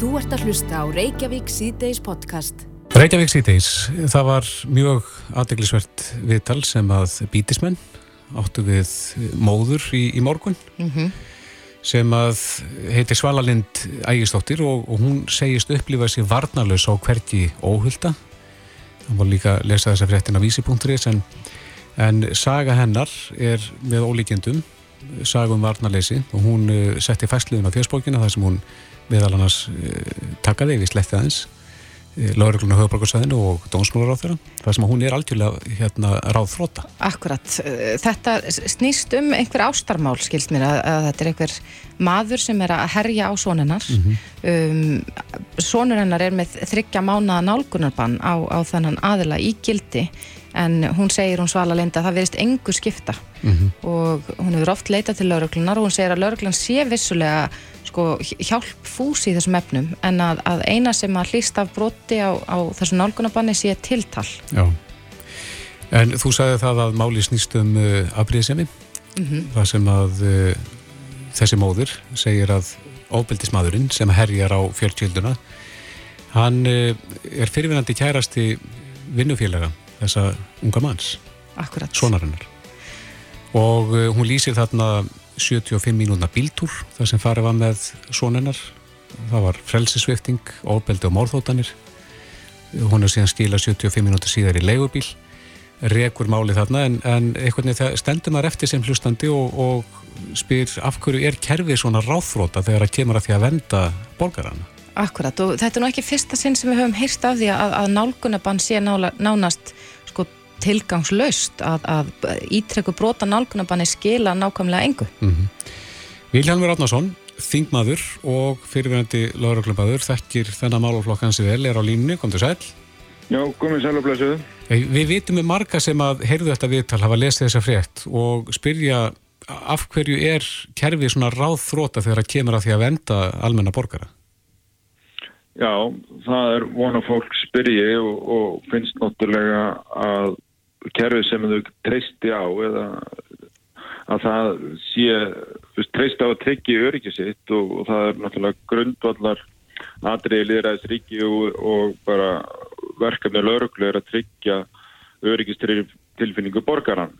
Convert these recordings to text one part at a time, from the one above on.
Þú ert að hlusta á Reykjavík C-Days podcast. Reykjavík C-Days, það var mjög aðdeglisvert viðtal sem að bítismenn áttu við móður í, í morgun mm -hmm. sem að heitir Svalalind Ægistóttir og, og hún segist upplifað sér varnalus á hvergi óhulda. Það var líka að lesa þessa fréttin af vísi.is en, en saga hennar er með ólíkjendum sagum varnarleysi og hún uh, setti fæsliðun á fjöspókina þar sem hún meðal annars uh, takaði við slettið aðeins uh, lauruglunar höfuborgarsæðinu og dónsmólar á þeirra þar sem hún er algjörlega hérna ráð þróta. Akkurat, þetta snýst um einhver ástarmál skilst mér að, að þetta er einhver maður sem er að herja á sónennar mm -hmm. um, sónur hennar er með þryggja mánaða nálgunarbann á, á þannan aðila í gildi en hún segir, hún svala leinda, að það verist engur skipta mm -hmm. og hún hefur oft leitað til lauruglunar og hún segir að lauruglan sé vissulega sko, hjálp fúsi í þessum efnum en að, að eina sem að hlýst af broti á, á þessum nálgunabanni sé tiltal. Já, en þú sagði það að máli snýst um uh, afbríðisemi mm -hmm. það sem að uh, þessi móður segir að óbyldismadurinn sem herjar á fjöldsjölduna hann uh, er fyrirvinandi kærasti vinnufélaga þessa unga manns Akkurat. Svonarinnar og hún lýsir þarna 75 mínúna bíltúr þar sem farið var með svoninnar það var frelsisvifting, óbeldi og mórþótanir hún er síðan skila 75 mínúta síðar í leigubíl. Rekur máli þarna en, en einhvern veginn stendur maður eftir sem hlustandi og, og spyr af hverju er kerfið svona ráþróta þegar það kemur að því að venda borgarana? Akkurat og þetta er nú ekki fyrsta sinn sem við höfum heyrst af því að, að nálgunabann sé nála, nánast tilgangslaust að, að ítrekku brota nálgunabanni skila nákvæmlega engu. Mm -hmm. Vilhelmur Átnarsson, þingmaður og fyrirverandi lauruglumadur, þekkir þennan máluflokk hansi vel, er á línu, kom til sæl. Já, komið sæl og blæsuðu. Við vitum um marga sem að heyrðu þetta viðtal, hafa lesið þessa frétt og spyrja af hverju er kerfið svona ráðþróta þegar það kemur að því að venda almenna borgara? Já, það er vona fólk spyrji og, og finnst náttúrulega að kerfið sem þau treysti á eða að það sé treysti á að tryggja öryggisitt og, og það er náttúrulega grundvallar atriði liðræðis ríki og, og bara verkefni lauruglu er að tryggja öryggistilfinningu borgaran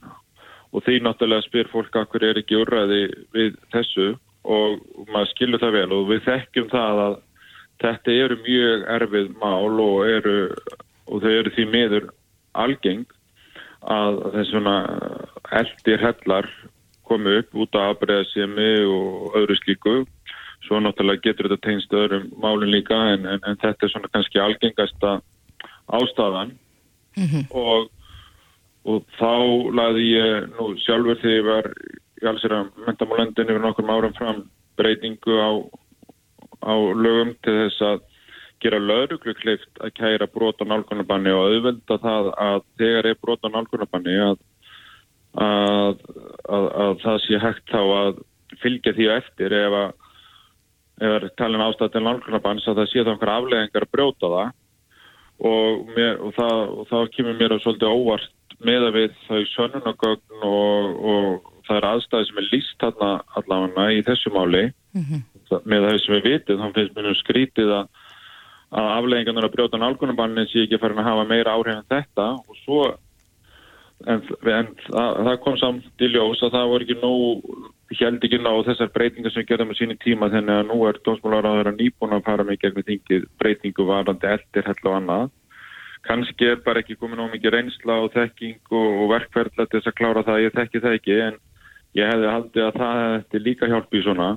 og því náttúrulega spyr fólk að hver er ekki úrræði við þessu og maður skilur það vel og við þekkjum það að Þetta eru mjög erfið mál og, eru, og þau eru því miður algeng að þessuna eldir hellar komu upp út af aðbreðasemi og öðru slíku. Svo náttúrulega getur þetta tegnst öðrum málun líka en, en, en þetta er svona kannski algengasta ástafan mm -hmm. og, og þá laði ég nú sjálfur þegar ég var í alls er að mentamálendinu fyrir nokkur árum fram breytingu á á lögum til þess að gera lauruglu kleift að kæra brota nálgunabanni og auðvelda það að þegar er brota nálgunabanni að, að, að, að það sé hægt þá að fylgja því eftir ef að ef er talin ástæð til nálgunabanns að það sé þá einhver afleggingar að brjóta það. Og, mér, og, það, og það kemur mér að svolítið óvart með að við þau sönunagögn og, og það er aðstæði sem er líst allavega í þessu máli. Mm -hmm með það sem við vitið, þá finnst mér skrítið að, að afleggingarnar að brjóta nálgunabannin sé ekki farin að hafa meira áhrif en þetta. Og svo en, en það, það kom samt í ljós að það voru ekki nóg held ekki ná þessar breytingar sem við gerðum á síni tíma þannig að nú er dómsmálaráður að nýbúna að fara mig gegn þingið breytingu varandi eldir hell og annað. Kannski er bara ekki komið nóg mikið reynsla og þekking og, og verkferðla til þess að klára það, ég þekki það ekki en ég hefði haldið að það hefði líka hjálp í svona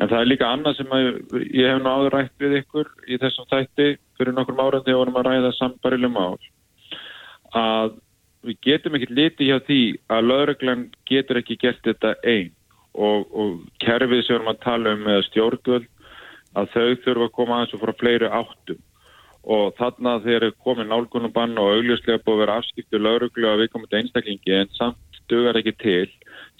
En það er líka annað sem ég hef nú áður rætt við ykkur í þessum þætti fyrir nokkur ára þegar vorum að ræða sambarilegum ál að við getum ekki litið hjá því að lauruglan getur ekki gert þetta einn og, og kerfið sem við vorum að tala um með stjórnvöld að þau þurfa að koma aðeins og frá fleiri áttum. Og þarna þeir eru komið nálgunubann og augljóslega búið að vera afskiptu lauruglu að við komum til einstaklingi en samt dugar ekki til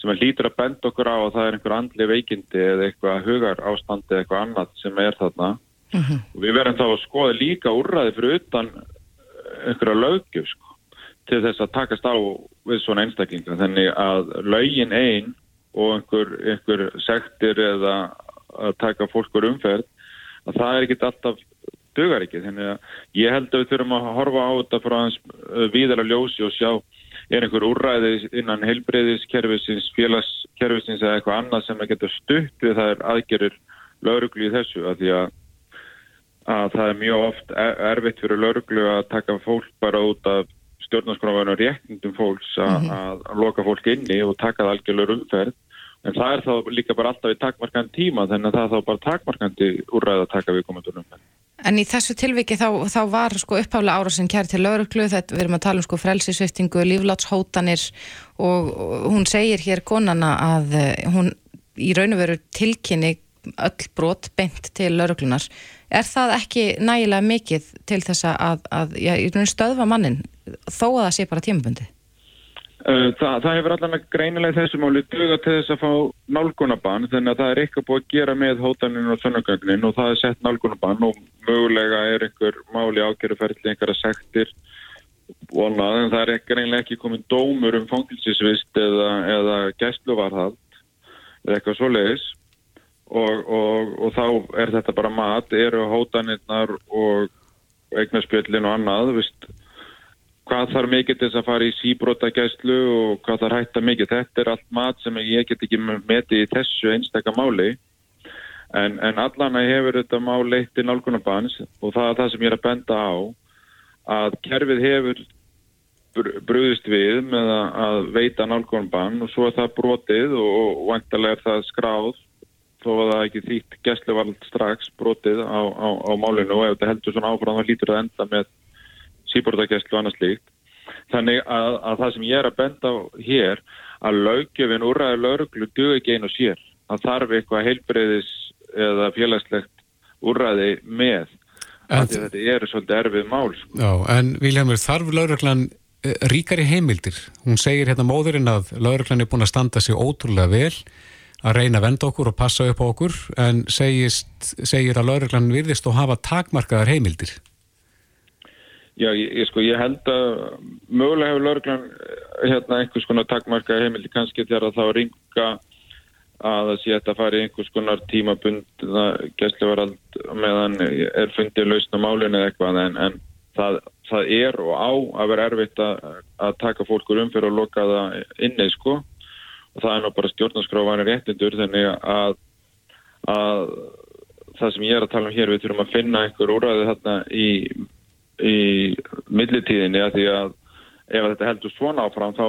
sem að lítur að benda okkur á að það er einhver andli veikindi eða eitthvað hugar ástandi eða eitthvað annað sem er þarna mhm. -huh. og við verðum þá að skoða líka úrræði fyrir utan einhverja lögjöf sko, til þess að takast á við svona einstaklingar þannig að lögin einn og einhver, einhver sektir eða að taka fólkur umferð að það er ekkit alltaf dugar ekki, þannig að ég held að við þurfum að horfa á þetta frá hans viðar að ljósi og sjá er einhver úrræði innan heilbreyðiskerfisins, félagskerfisins eða eitthvað annað sem að geta stutt við það er aðgerir lauruglu í þessu að því að, að það er mjög oft erfitt fyrir lauruglu að taka fólk bara út af stjórnarskráðan og réttindum fólks að, mm -hmm. að loka fólk inni og taka það algjörlega umferð en það er þá líka bara alltaf í takmarkandi tíma þannig að það er þá bara takmarkandi úrræð að taka við komandunum umferð. En í þessu tilviki þá, þá var sko uppháflega ára sem kæri til lauruglu, þetta við erum að tala um sko frelsisviftingu, líflátshótanir og, og hún segir hér konana að eh, hún í raun og veru tilkynni öll brot beint til lauruglunar. Er það ekki nægilega mikið til þess að, að já, stöðva mannin þó að það sé bara tímabundi? Það, það hefur allan að greinilega þessu máli duga til þess að fá nálgunabann þannig að það er eitthvað búið að gera með hótaninu og sönnugögnin og það er sett nálgunabann og mögulega er einhver máli ákjörðuferðli einhverja sektir vonað en það er greinilega ekki komið dómur um fangilsisvist eða, eða gæstluvarhald eða eitthvað svo leiðis og, og, og þá er þetta bara mat, eru hótanirnar og eignarspjöllin og annað, vist hvað þarf mikið til þess að fara í síbrótagæslu og hvað þarf hætta mikið. Þetta er allt mat sem ég get ekki metið í þessu einstakka máli en, en allan að hefur þetta mál leitt í nálgunarbans og það er það sem ég er að benda á að kerfið hefur brúðist við með að veita nálgunarban og svo er það brotið og vantarlega er það skráð þó að það ekki þýtt gæslu var strax brotið á, á, á málinu og ef þetta heldur svona áfram þá lítur það enda með síbúrðargæslu og annað slíkt. Þannig að, að það sem ég er að benda á hér að laugjöfin úrraði lauruglu duð ekki einu sér. Það þarf eitthvað heilbreyðis eða félagslegt úrraði með. En, þetta er svolítið erfið mál. Sko. Já, en Viljámur, þarf lauruglan eh, ríkari heimildir? Hún segir hérna móðurinn að lauruglan er búin að standa sig ótrúlega vel að reyna að venda okkur og passa upp á okkur en segist, segir að lauruglan virðist og hafa takmarkaðar heimildir. Já, ég, ég, sko, ég held að mögulega hefur lauruglan eh, hérna einhvers konar takkmarka heimildi kannski þegar þá ringa að það sé að fara í einhvers konar tímabund gæslevarald meðan er fundið lausna málinu eða eitthvað en, en það, það er og á að vera erfitt að, að taka fólkur um fyrir að loka það inni sko. Og það er nú bara stjórnarskráfanir réttindur þannig að, að það sem ég er að tala um hér við þurfum að finna einhver úræði þarna í í millitíðinni að því að ef þetta heldur svona áfram þá,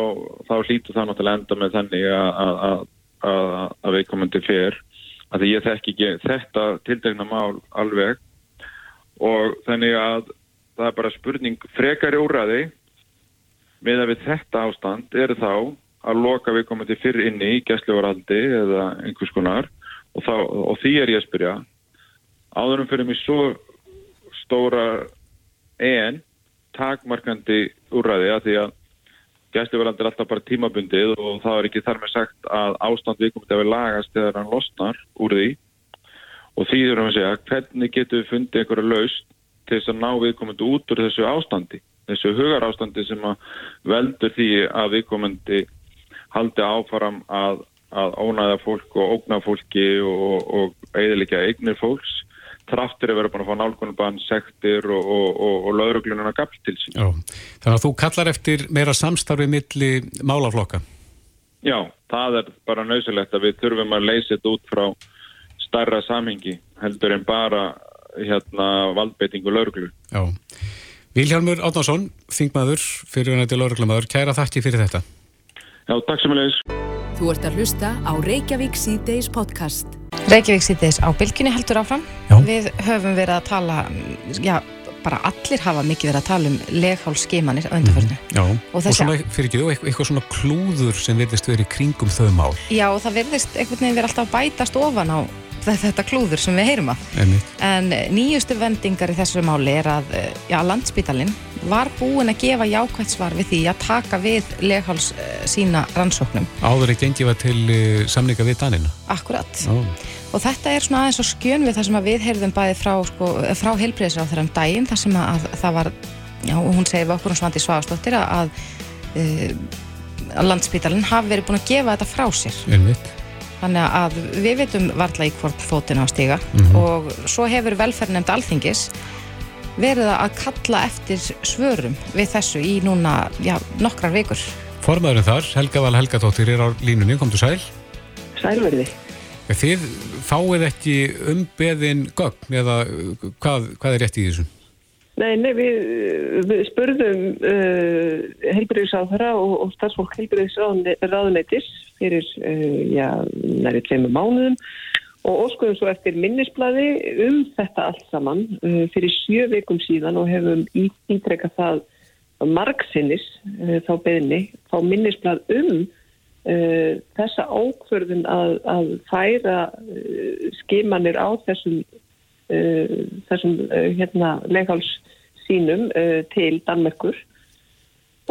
þá hlýtu það náttúrulega enda með þannig að, til fyrr að ég þekk ekki þetta tildegna mál alveg. Og þannig að það er bara spurning frekari úræði með að við þetta ástand eru þá að loka til fyrr inni í gæslevaraldi eða einhvers konar. Og, þá, og því er ég að spyrja áðurum fyrir mig svo stóra en takmarkandi úrræði að því að gæsluverðandi er alltaf bara tímabundið og það er ekki þar með sagt að ástand viðkomandi að við lagast þegar hann losnar úr því. Og því þurfum við að segja hvernig getum við fundið einhverju laust til þess að ná viðkomandi út úr þessu ástandi þessu hugar ástandi sem að veldur því að viðkomandi haldi áfaram að, að ónæða fólk og ógna fólki og, og eðilegja eignir fólks traftur að vera búin að fá nálgunarbann, sektir og, og, og, og lauruglununa gafl til sín. Já, þannig að þú kallar eftir meira samstarfið milli málaflokka? Já, það er bara nöysilegt að við þurfum að leysa þetta út frá starra samhengi heldur en bara hérna valdbeitingu lauruglu. Já, Vilhelmur Átnánsson, þingmaður fyrir hann til lauruglumöður, kæra þakki fyrir þetta. Já, takk sem að leiðis. Þú ert að hlusta á Reykjavík C-Days podcast. Reykjavík sýttis á bylginni heldur áfram. Já. Við höfum verið að tala, já, bara allir hafa mikið verið að tala um leghálsskimanir á undarförnu. Mm, já, og, og svona, fyrir ekki þú, eitthvað svona klúður sem verðist verið kringum þau mál. Já, og það verðist einhvern veginn verið alltaf bætast ofan á þetta klúður sem við heyrum að. Einmitt. En nýjustu vendingar í þessu máli er að, já, landsbítalinn var búin að gefa jákvægt svar við því að taka við legháls sína rannsóknum. Áður eitt engi var til samninga við Danina. Akkurat. Ó. Og þetta er svona aðeins og skjön við það sem við heyrðum bæði frá, sko, frá heilbreyðisra á þeirra um daginn, þar sem að, að það var, já, hún segir við okkur um Svandi Svagastóttir að, að, að landsbítalinn hafi verið búin að gefa þetta frá sér. Einmitt. Þannig að við veitum varla í hvort fótinn á stíga mm -hmm. og svo hefur velferðnemnd alþingis verið að kalla eftir svörum við þessu í núna já, nokkrar vikur. Formaðurinn þar, Helga Val Helgadóttir er á línunni, komdu sæl. Sælverði. Þið fáið ekki umbeðin gögn eða hvað, hvað er rétt í þessu? Nei, nei, við, við spurðum uh, helbriðisáðara og, og starfsfólk helbriðisráðunætis fyrir, uh, já, næri tveimur mánuðum og óskuðum svo eftir minnisbladi um þetta allt saman uh, fyrir sjö vikum síðan og hefum ítrekka það margsinnis þá beðni, þá minnisblad um þessa ákverðin að, að færa skimanir á þessum þessum hérna leikháls sínum til Danmerkur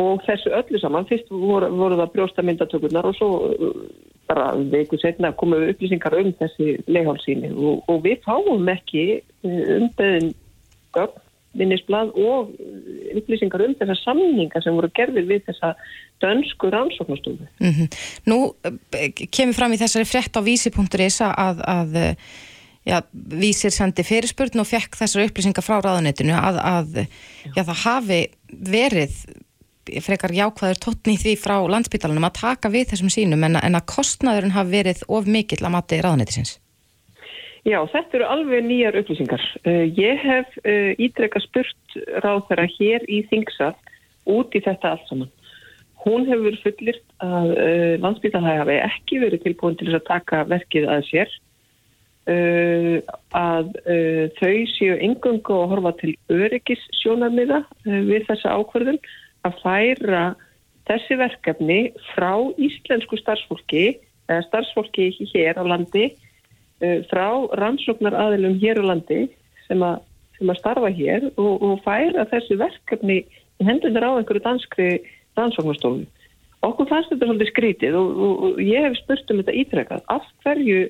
og þessu öllu saman, fyrst voru, voru það brjóstamyndatökurnar og svo bara veiku setna komuðu upplýsingar um þessi leihálsíni og, og við fáum ekki eh, umbeðin gögn, minnisblad og upplýsingar um þessar samningar sem voru gerðir við þessa dönsku rannsóknastofu. Mm -hmm. Nú eh, kemur fram í þessari frett á vísi.is að, að eh, já, vísir sendi fyrirspurn og fekk þessar upplýsingar frá ráðanettinu að, að já, það hafi verið frekar jákvæður tótni því frá landsbytalanum að taka við þessum sínum en, en að kostnaðurinn hafi verið of mikill að mati ráðnættisins? Já, þetta eru alveg nýjar upplýsingar. Uh, ég hef uh, ítrekka spurt ráð þeirra hér í Þingsal út í þetta allt saman. Hún hefur fullirt að uh, landsbytalæg hafi ekki verið tilbúin til þess að taka verkið að sér að þau séu engungu að horfa til öryggis sjónarmiða við þessa ákverðun að færa þessi verkefni frá íslensku starfsfólki eða starfsfólki hér á landi uh, frá rannsóknar aðilum hér á landi sem að, sem að starfa hér og, og færa þessi verkefni hendunar á einhverju danskri rannsóknarstofu. Okkur fannst þetta svolítið skrítið og, og, og ég hef spurt um þetta ítrekkað. Af hverju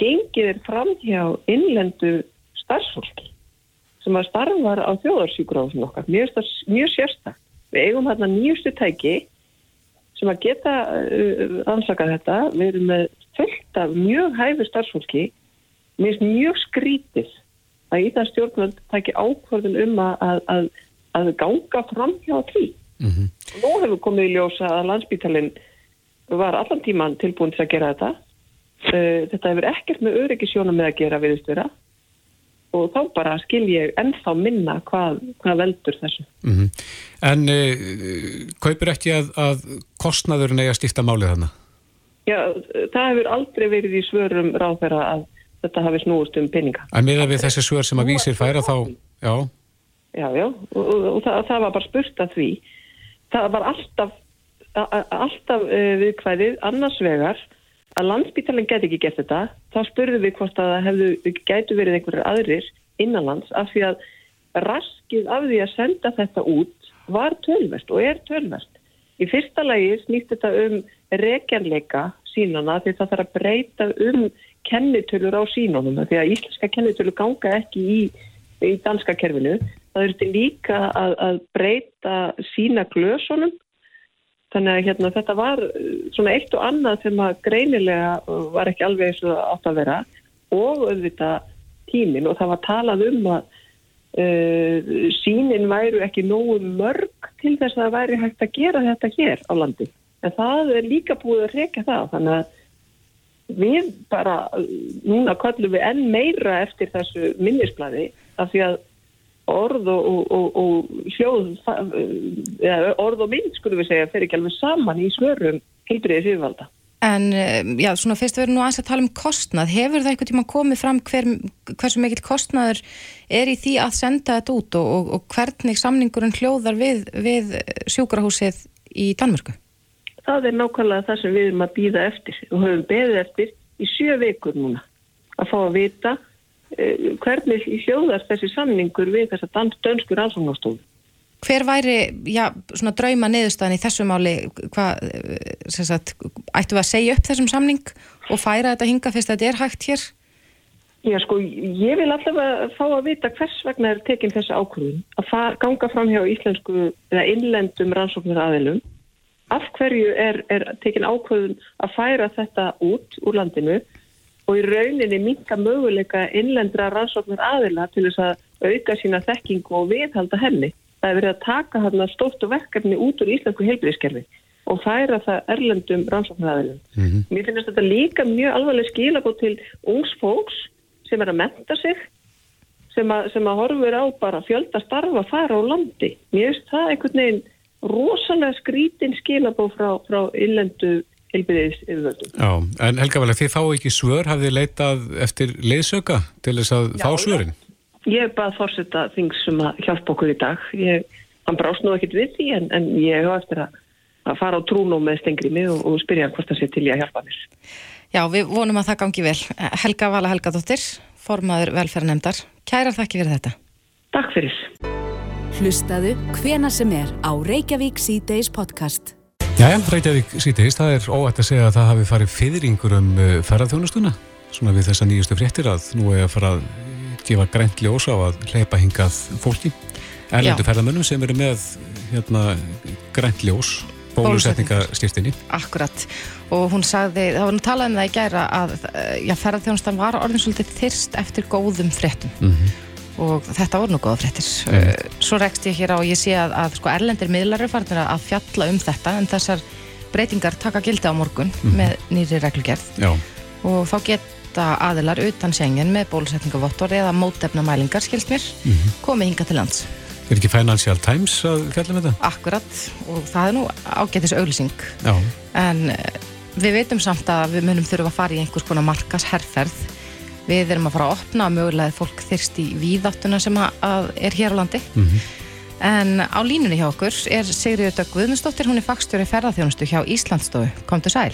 gengið er fram hjá innlendu starfsfólki sem að starfar á þjóðarsíkuráðum okkar. Mjög, mjög sérstak. Við eigum hérna nýjustu tæki sem að geta uh, ansakað þetta. Við erum með fullt af mjög hæfi starfsfólki. Finnst mjög skrítið að í það stjórnvöld tæki ákvörðun um að, að, að ganga fram hjá því. Mm -hmm. Nú hefur komið í ljósa að landsbítalinn var allan tíman tilbúin til að gera þetta. Uh, þetta hefur ekkert með öryggisjónum með að gera viðist vera og þá bara skil ég ennþá minna hvað, hvað veldur þessu. Mm -hmm. En uh, kaupir ekki að, að kostnaður nega stifta málið þarna? Já, það hefur aldrei verið í svörum ráðferða að þetta hafi snúist um peninga. En miða við þessi svör sem að vísir færa þá, já? Já, já, og, og, og það, það var bara spurt að því. Það var alltaf, alltaf uh, viðkvæðið annars vegar að landsbítalinn geti ekki gert þetta, þá spurðum við hvort að það hefðu, gætu verið einhverjar aðrir innanlands af því að raskið af því að senda þetta út var tölvert og er tölvert. Í fyrsta lagi snýst þetta um rekjanleika sínana því það þarf að breyta um kennitölur á sínunum því að íslenska kennitölur ganga ekki í, í danska kerfinu. Það þurfti líka að, að breyta sína glösunum Þannig að hérna, þetta var uh, svona eitt og annað sem að greinilega uh, var ekki alveg eins og átt að vera og auðvitað tímin og það var talað um að uh, sínin væru ekki nógu mörg til þess að það væri hægt að gera þetta hér á landi. En það er líka búið að reyka það. Þannig að við bara, núna kallum við enn meira eftir þessu minnisbladi af því að orð og, og, og hljóð eða, orð og mynd skulum við segja fer ekki alveg saman í svörum heilbriðið fyrirvalda. En eh, já, svona fyrst vera nú aðeins að tala um kostnað hefur það eitthvað tíma komið fram hver, hversu mikill kostnaður er í því að senda þetta út og, og hvernig samningurinn hljóðar við, við sjúkrahúsið í Danmörku? Það er nákvæmlega það sem við erum að býða eftir og höfum beðið eftir í sjö vekur núna að fá að vita hvernig hljóðar þessi samningur við þess að dönskur rannsóknarstofu. Hver væri, já, svona drauma neðustan í þessu máli, hvað, eh, sem sagt, ættu að segja upp þessum samning og færa þetta hinga fyrst að þetta er hægt hér? Já, sko, ég vil allavega fá að vita hvers vegna er tekinn þessu ákvörðun að ganga fram hjá íslensku eða innlendum rannsóknar aðilum af hverju er, er tekin ákvöðun að færa þetta út úr landinu og í rauninni minka möguleika innlendra rannsóknar aðila til þess að auka sína þekkingu og viðhalda henni. Það er verið að taka þarna stórt og verkefni út úr íslensku heilbríðiskerfi og færa það erlendum rannsóknar aðilum. Mm -hmm. Mér finnst þetta líka mjög alvarleg skilabót til ungs fólks sem er að menta sig sem að, sem að horfur á bara fjölda starfa að fara á landi. Mér finnst það einhvern veginn rosalega skrítin skilabóð frá, frá illendu heilbyrðis yfirvöldum. Já, en Helga vel, þið fá ekki svör, hafið þið leitað eftir leiðsöka til þess að Já, fá svörin? Ég er bara að fórsetta þings sem að hjálpa okkur í dag. Ég, hann brást nú ekkit við því en, en ég hef eftir að, að fara á trúnum með stengrimi og, og spyrja hvort það sé til ég að hjálpa mér. Já, við vonum að það gangi vel. Helga Vala Helgadóttir, formaður velferðanemdar. Kærar þakki fyrir þetta. Takk fyrir. Hlustaðu hvena sem er á Reykjavík C-Days podcast. Jæja, Reykjavík síðdeist, það er óætt að segja að það hafi farið fyrringur um uh, ferðarþjónustuna, svona við þessa nýjustu fréttir að nú er að fara að gefa grænt ljós á að hleypa hingað fólki, erlendu ferðarmönnum sem eru með hérna, grænt ljós, bólusetningastýrstinni. Akkurat, og hún sagði, það var nú talað um það í gæra að ferðarþjónustan var orðin svolítið þyrst eftir góðum fréttum. Mm -hmm og þetta voru nú góða fréttir mm. svo rekst ég hér á og ég sé að, að sko, erlendir miðlar er farin að fjalla um þetta en þessar breytingar taka gildi á morgun mm. með nýri reglugerð Já. og þá geta aðilar utan sengin með bólusetningavottor eða mótefna mælingar, skilst mér mm. komið hinga til lands Er ekki Financial Times að fjalla með þetta? Akkurat, og það er nú ágætis auglýsing Já. en eh, við veitum samt að við munum þurfa að fara í einhvers konar markas herrferð Við erum að fara að opna mögulega fólk þyrst í víðáttuna sem að er hér á landi. Mm -hmm. En á línunni hjá okkur er Sigriður Dögg Guðmundsdóttir, hún er fagstjóri ferðarþjónustu hjá Íslandsstofu. Komdu sæl.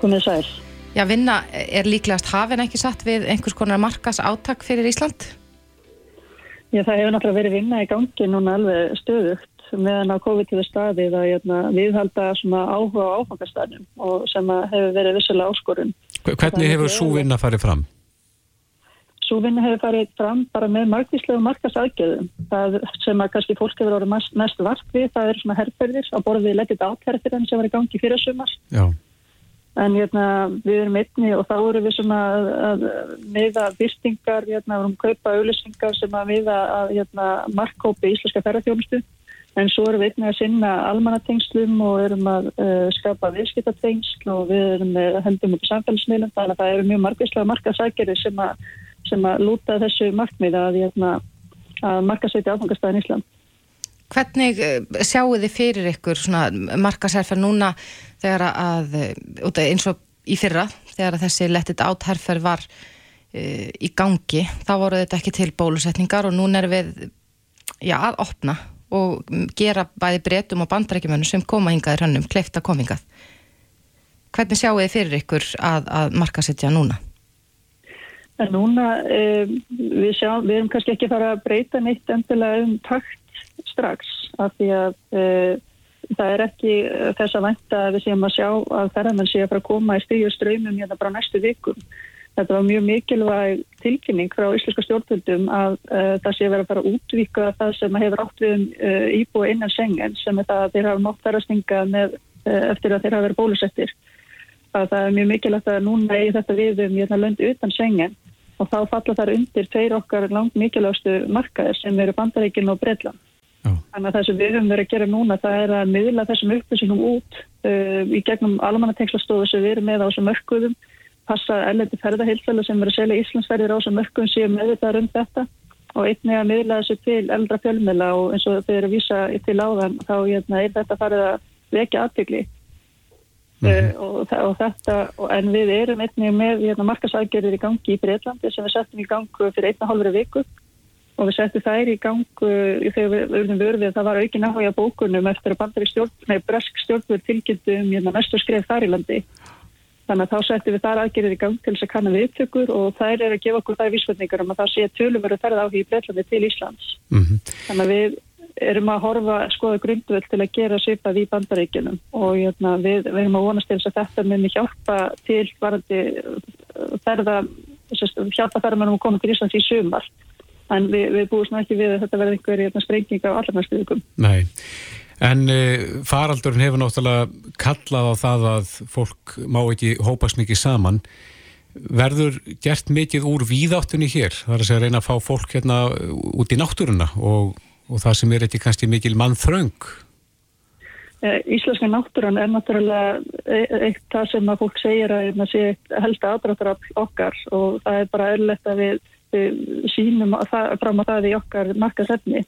Komdu sæl. Já, vinna er líklegast hafinn ekki satt við einhvers konar markas áttak fyrir Ísland? Já, það hefur náttúrulega verið vinna í gangi núna alveg stöðugt meðan á COVID-19 staðið að jötna, viðhalda áhuga á áfangastæðnum og sem hefur verið vissulega áskorun. Hvernig hefur svo vinna farið fram? Svo vinna hefur farið fram bara með margvíslega markasaðgjöðum. Það sem að kannski fólk hefur orðið mest, mest vart við, það eru svona herrferðir á borðið letið átherðir sem var í gangi fyrir sumar. Já. En hérna, við erum einni og þá eru við svona að, að meða byrstingar, hérna, við erum kaupa auðlisingar sem að meða að hérna, markkópi íslenska ferðarþjónustu. En svo erum við einni að sinna almannatengslum og erum að uh, skapa viðskiptatengsl og við erum með hendum út í samfélagsmiðlum. Þannig að það eru mjög margvíslega markasækjari sem að sem að lúta þessu markmið að, hérna, að markasveiti áfangastæðin Ísland. Hvernig eh, sjáu þið fyrir ykkur markasherfer núna þegar að, eins og í fyrra, þegar að þessi lettit átherfer var e, í gangi, þá voru þetta ekki til bólusetningar og núna er við já, að opna og gera bæði breytum og bandrækjumönnum sem koma hingað í rannum, kleifta komingað. Hvernig sjáu þið fyrir ykkur að, að markasetja núna? En núna, um, við, sjá, við erum kannski ekki fara að breyta neitt endilega um takt strax af því að uh, það er ekki þess að vanta að við séum að sjá að ferðarmenn sé að fara að koma í stíu ströymum hérna bara næstu vikum. Þetta var mjög mikilvæg tilkynning frá íslenska stjórnvöldum að uh, það sé vera að fara að útvíka það sem hefur átt við um uh, íbúi innan sengen sem er það að þeir hafa stinga með, eftir að þeir hafa verið bólusettir. Það er mjög mikilvægt að núna eigi þetta við um hérna, löndu utan sengen og þá falla þar undir tveir okkar langt mikilvægstu markaðir sem eru Bandaríkin og Breitland. Já. Þannig að það sem við höfum verið að gera núna það er að miðla þessum upplýsingum út uh, í gegnum almanatengslastofu sem við erum með á þessum mörkuðum, passa ellendi ferðahilfælu sem eru að selja Íslandsferðir á þessum mörkuðum séu með þetta um þetta og einnig að miðla þessu til eldra fjölmela og eins og þau eru að vísa til áðan þá hérna, er þetta farið að vekja aðbyggli Mm -hmm. og, og þetta, og, en við erum einnig með hérna, markasækjörður í gangi í Breitlandi sem við settum í gang fyrir einna hálfur viku og við settum þær í gang uh, þegar við verðum vörðið að það var aukin áhuga bókunum eftir að bandari stjórn, nei, bresk stjórnvöld tilkynntum hérna, mestu skref þar í landi þannig að þá settum við þar aðgerðir í gang til þess að kanna viðtökur og þær er að gefa okkur þær vísvöldningar um að það sé tölum verið ferða áhuga í Breitlandi til Íslands mm -hmm. þannig að við erum að horfa skoða grundvöld til að gera svipað í bandaríkinum og jötna, hérna, við, við erum að vonast til þess að þetta muni hjálpa til varandi uh, ferða, hjálpa ferðamennum að koma til Íslands í sumar en við, við búum ekki við að þetta verði einhverjum sprenging á allarnarstöðukum. Nei, En uh, faraldurinn hefur náttúrulega kallað á það að fólk má ekki hópast mikið saman. Verður gert mikið úr víðáttunni hér? Það er að segja að reyna að fá fólk hérna út í náttúruna og, og það sem er ekki kannski mikil mann þröng. Eh, íslenska náttúran er náttúrulega e- eitt það sem að fólk segir að það sé helst aðdráttur af okkar og það er bara öllett að við, við sínum það, fram á það í okkar markasefni.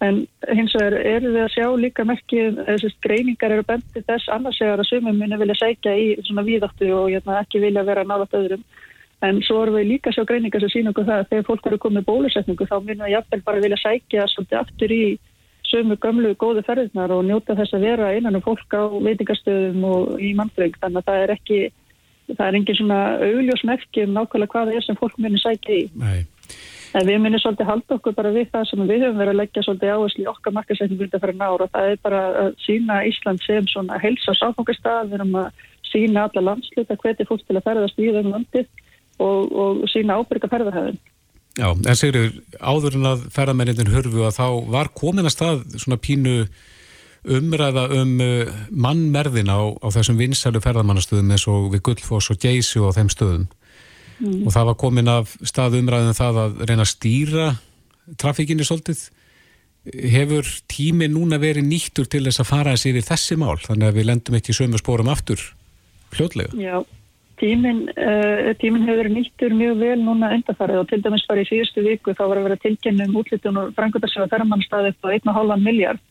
En hins vegar eru við að sjá líka merkið, þessist greiningar eru bendið þess annarsvegar að sumum muni vilja sækja í svona víðáttu og jæna, ekki vilja vera nálat öðrum. En svo eru við líka sjá greiningar sem sína okkur það að þegar fólk eru komið bólusetningu þá munum við jafnvel bara vilja sækja svolítið aftur í sumu gamlu góðu ferðinar og njóta þess að vera innan um fólk á veitingastöðum og í mannfröng. Þannig að það er ekki, það er engin svona augljósmerki um nákvæmlega hvað það er sem fólk muni sækja í. Nei. En við minnum svolítið halda okkur bara við það sem við höfum verið að leggja svolítið áherslu í okkar markasetningu undir fyrir nára og það er bara að sína Ísland sem svona helsa sáfangastað, við erum að sína alla landsluta hveti fólk til að ferðast í þeim landið og, og sína ábyrga ferðarhæðin. Já, en segir áður en að ferðarmennin hörfu að þá var komin að stað svona pínu umræða um uh, mannmerðin á, á þessum vinsælu ferðarmannastöðum eins og við Guldfoss og Geysi og þeim stöðum mm. og það var komin af stað umræðin um það að reyna að stýra trafíkinni svolítið hefur tími núna verið nýttur til þess að fara þessi yfir þessi mál þannig að við lendum ekki í sömu spórum aftur fljóðlega. Já, tímin, uh, tímin hefur nýttur mjög vel núna undarfarið og til dæmis farið í síðustu viku þá var að vera tilkennum útlítun og frangutarsjóða ferramannstaði upp á 1,5 miljard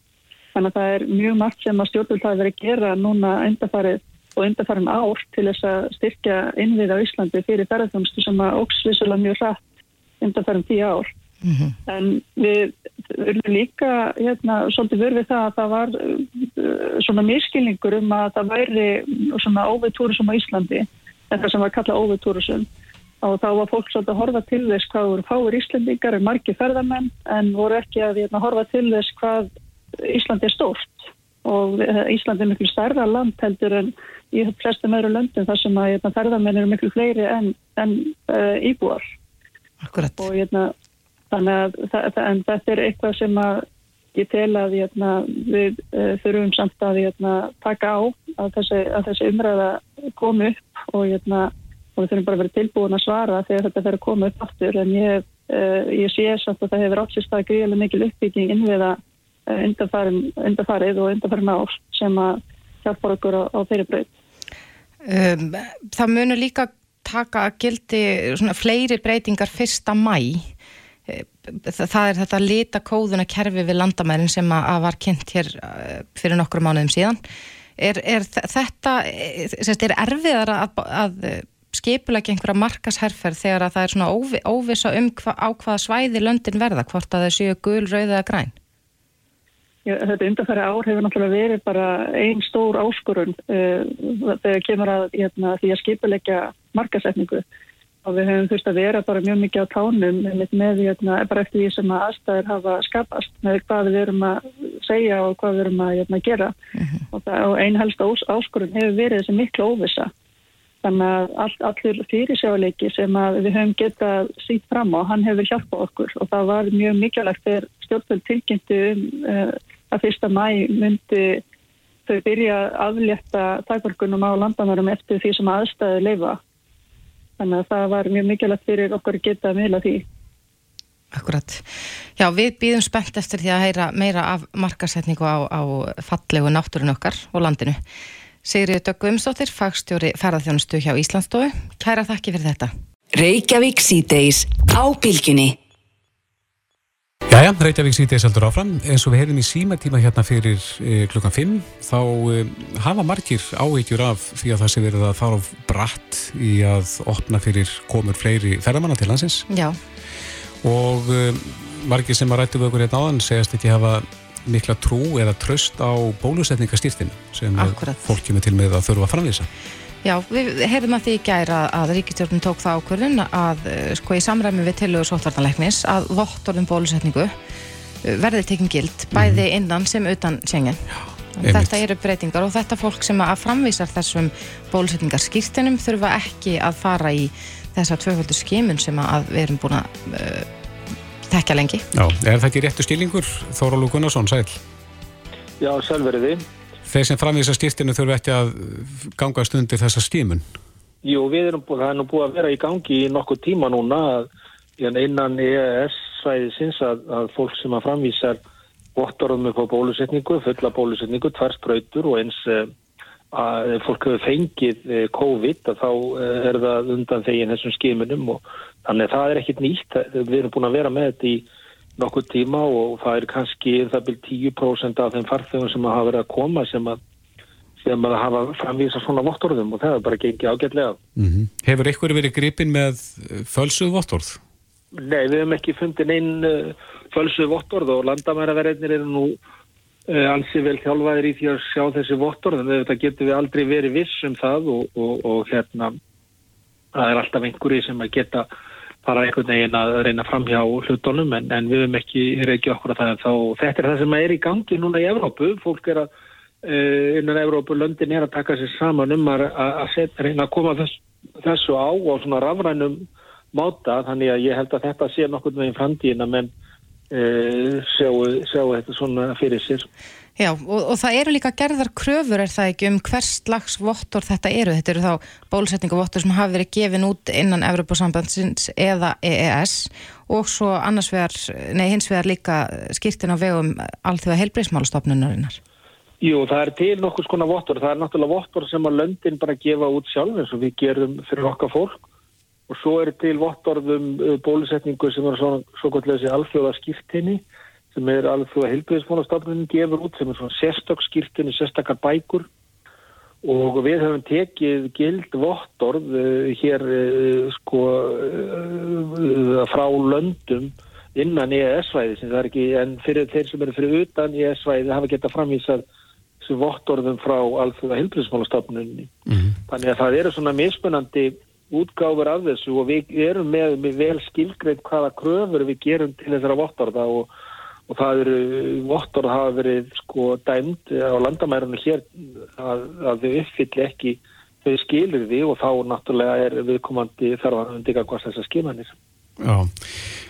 þannig að það er mjög margt sem að stjórnvöld hafi verið gera núna undarfarið og undarfærum ár til þess að styrkja innvið á Íslandi fyrir ferðarþjónustu sem að óksvísulega mjög hratt undarfærum tíu ár. Mm -hmm. En við verðum líka hérna, svolítið verfið það að það var uh, svona miskilningur um að það væri svona óvitúrisum á Íslandi, þetta sem var kallað óvitúrisum og þá var fólk svolítið að horfa til þess hvað voru fáir Íslandingar en margi ferðarmenn en voru ekki að hérna, horfa til þess hvað Íslandi er stórt. Og Íslandi er miklu stærra land heldur en í flestum öðru löndum þar sem að hérna, ferðarmenn eru miklu fleiri en, en uh, íbúar. Akkurat. Og hérna, þannig að það, en þetta er eitthvað sem að ég tel að hérna, við uh, þurfum samt að hérna, taka á að þessi, að þessi umræða komi upp og, hérna, og við þurfum bara að vera tilbúin að svara þegar þetta fer að koma upp aftur en ég, uh, ég sé samt að það hefur átsist að gríðilega mikil uppbygging innviða undarfarið og undarfarin ár sem að hjálpar okkur á, á þeirri breyt. Um, það munur líka taka að gildi fleiri breytingar fyrsta mæ. Það er þetta lita kóðuna kerfi við landamærin sem að var kynnt hér uh, fyrir nokkru mánuðum síðan. Er, er þetta, er erfiðar að, að skipulegja einhverja markasherfer þegar að það er svona óvisa um hva, á hvaða svæði löndin verða, hvort að það séu gul, rauð eða græn? Þetta undarfæri ár hefur náttúrulega verið bara einn stór áskorun uh, þegar kemur að hérna, því að skipulegja markasetningu og við hefum þurft að vera bara mjög mikið á tánum með, með hérna, bara eftir því sem að aðstæðir hafa skapast með hvað við erum að segja og hvað við erum að hérna, gera uh mhm. -huh. og, og einn helst ás, áskorun hefur verið þessi miklu óvisa þannig að all, allur fyrirsjáleiki sem við höfum getað sítt fram á, hann hefur hjálpað okkur og það var mjög mikilvægt þegar stjórnvöld tilkynntu um uh, að fyrsta mæ myndi þau byrja að aflétta takvarkunum á landamærum eftir því sem aðstæði leifa. Þannig að það var mjög mikilvægt fyrir okkur að geta að meila því. Akkurat. Já, við býðum spennt eftir því að heyra meira af markasetningu á, á fallegu náttúrun okkar og landinu. Sigriður Döggu Umstóttir, fagstjóri ferðarþjónustu hjá Íslandsstofu. Kæra þakki fyrir þetta. Reykjavík síðdeis á bylginni. Jæja, Reykjavík sýtið seldur áfram. Eins og við heyrðum í símatíma hérna fyrir e, klukkan 5 þá e, hafa margir áhegjur af því að það sé verið að fara á bratt í að opna fyrir komur fleiri ferðamanna til landsins. Já. Og e, margir sem að rættu við okkur hérna áðan segast ekki hafa mikla trú eða tröst á bólusetningastýrtinu sem fólk kemur til með að þurfa að framvísa. Já, við hefðum að því gæra að Ríkistjórnum tók það ákvörðun að eh, sko í samræmi við tilögur sótvartanleiknis að vottorðum bólusetningu eh, verði tekinn gild bæði mhm. innan sem utan sengen. Þetta eru breytingar og þetta fólk sem að framvísar þessum bólusetningarskýrtinum þurfa ekki að fara í þessa tvöföldu skimun sem að við erum búin að uh, tekja lengi. Já, er það ekki réttu skilningur Þóra Lúkunarsson, sæl? Já, selveriði. Þeir sem framvísa skýrtinu þurfu ekki að ganga stundir þessa stímun? Jú, við erum búið, það er nú búið að vera í gangi í nokkuð tíma núna að innan EES-svæðisins að, að fólk sem að framvísar vottorðum upp á bólusetningu, fulla bólusetningu, tverspröytur og eins eh, að fólk hefur fengið eh, COVID að þá eh, er það undan þegin þessum skimunum og þannig að það er ekkit nýtt. Við erum búin að vera með þetta í nokkuð tíma og það er kannski það byrjum 10% af þeim farþegum sem hafa verið að koma sem að, sem að hafa framvísa svona vottorðum og það er bara gengið ágætlega. Mm -hmm. Hefur ykkur verið gripin með fölsuð vottorð? Nei, við hefum ekki fundið einn uh, fölsuð vottorð og landamæraverðinir eru nú uh, ansi vel þjálfaðir í því að sjá þessi vottorð en þetta getur við aldrei verið viss um það og, og, og hérna það er alltaf einhverju sem að geta fara einhvern veginn að reyna fram hjá hlutunum en, en við hefum ekki reykja okkur að það þá þetta er það sem er í gangi núna í Evrópu, fólk er að uh, innan Evrópu löndin er að taka sér saman um að, að set, reyna að koma þess, þessu á á svona rafrænum máta. Þannig að ég held að þetta sé nokkur með í framtíðina menn sjáu, sjáu þetta svona fyrir sér. Já, og, og það eru líka gerðar kröfur er það ekki um hvers slags vottor þetta eru, þetta eru þá bólusetningavottor sem hafi verið gefin út innan Evropasambandsins eða EES og svo annars vegar, nei hins vegar líka skýrtin á vegum alþjóða heilbreyðsmálastofnunarinnar. Jú, það er til nokkur skona vottor, það er náttúrulega vottor sem að löndin bara gefa út sjálf eins og við gerum fyrir okkar fólk og svo er til vottorðum bólusetningu sem er svona svo gott lesi alþjóða skýrtinni sem er að heilbíðismálastofnunin gefur út sem er svona sérstakskýrtinu, sérstakar bækur. Og við höfum tekið gild vottorð uh, hér uh, sko uh, frá löndum innan EES-svæði sem það er ekki, en fyrir þeir sem eru fyrir utan EES-svæði hafa geta framvísað sem vottorðum frá alþjóða heilbíðismálastofnunin mm -hmm. þannig að það eru svona mismunandi útgáfur af þessu og við erum með, með vel skilgreint hvaða kröfur við gerum til þessara vottorða og og það eru vottor að hafa verið sko dæmt á landamærunum hér að, að þau uppfylli ekki þau skilur við og þá náttúrulega er viðkomandi þarf að undika hvað þessar skimanir. Já,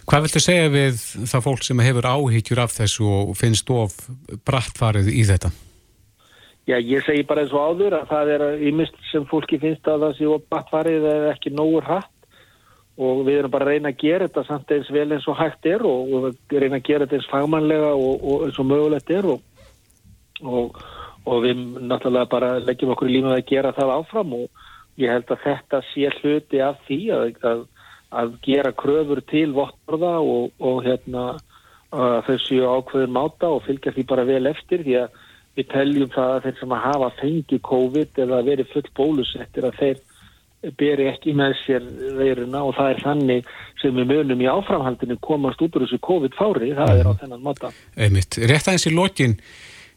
hvað viltu segja við það fólk sem hefur áhyggjur af þessu og finnst of brattfarið í þetta? Já, ég segi bara eins og áður að það er ímynd sem fólki finnst að það sé of brattfarið eða ekki nógur hatt og við erum bara að reyna að gera þetta samt eins vel eins og hægt er og, og reyna að gera þetta eins fagmannlega og, og eins og mögulegt er og, og við náttúrulega bara leggjum okkur í líma að gera það áfram og ég held að þetta sé hluti af því að, að, að gera kröfur til vottorða og hérna þessu ákveður máta og fylgja því bara vel eftir því að við teljum það að þeir sem að hafa fengið COVID eða verið full bólusettir að þeir beri ekki með sér veiruna og það er þannig sem við mönum í áframhaldinu komast út úr þessu COVID-fári, það er á mhm. þennan máta. Einmitt, rétt aðeins í lokin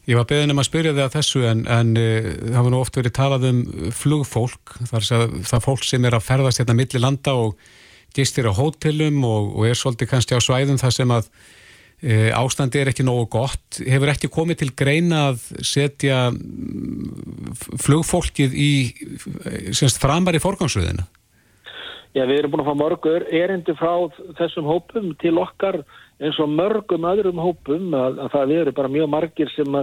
ég var beðin um að spyrja þig að þessu en, en uh, það var nú oft verið talað um flugfólk, þar að það fólk sem er að ferðast hérna millir landa og gistir á hótelum og, og er svolítið kannski á svæðum þar sem að ástandi er ekki nógu gott. Hefur ekki komið til greina að setja mm, flugfólkið í semst framar í forgangsröðina? Já, við erum búin að fá mörgur erindi frá þessum hópum til okkar eins og mörgum öðrum hópum að, að það eru bara mjög margir sem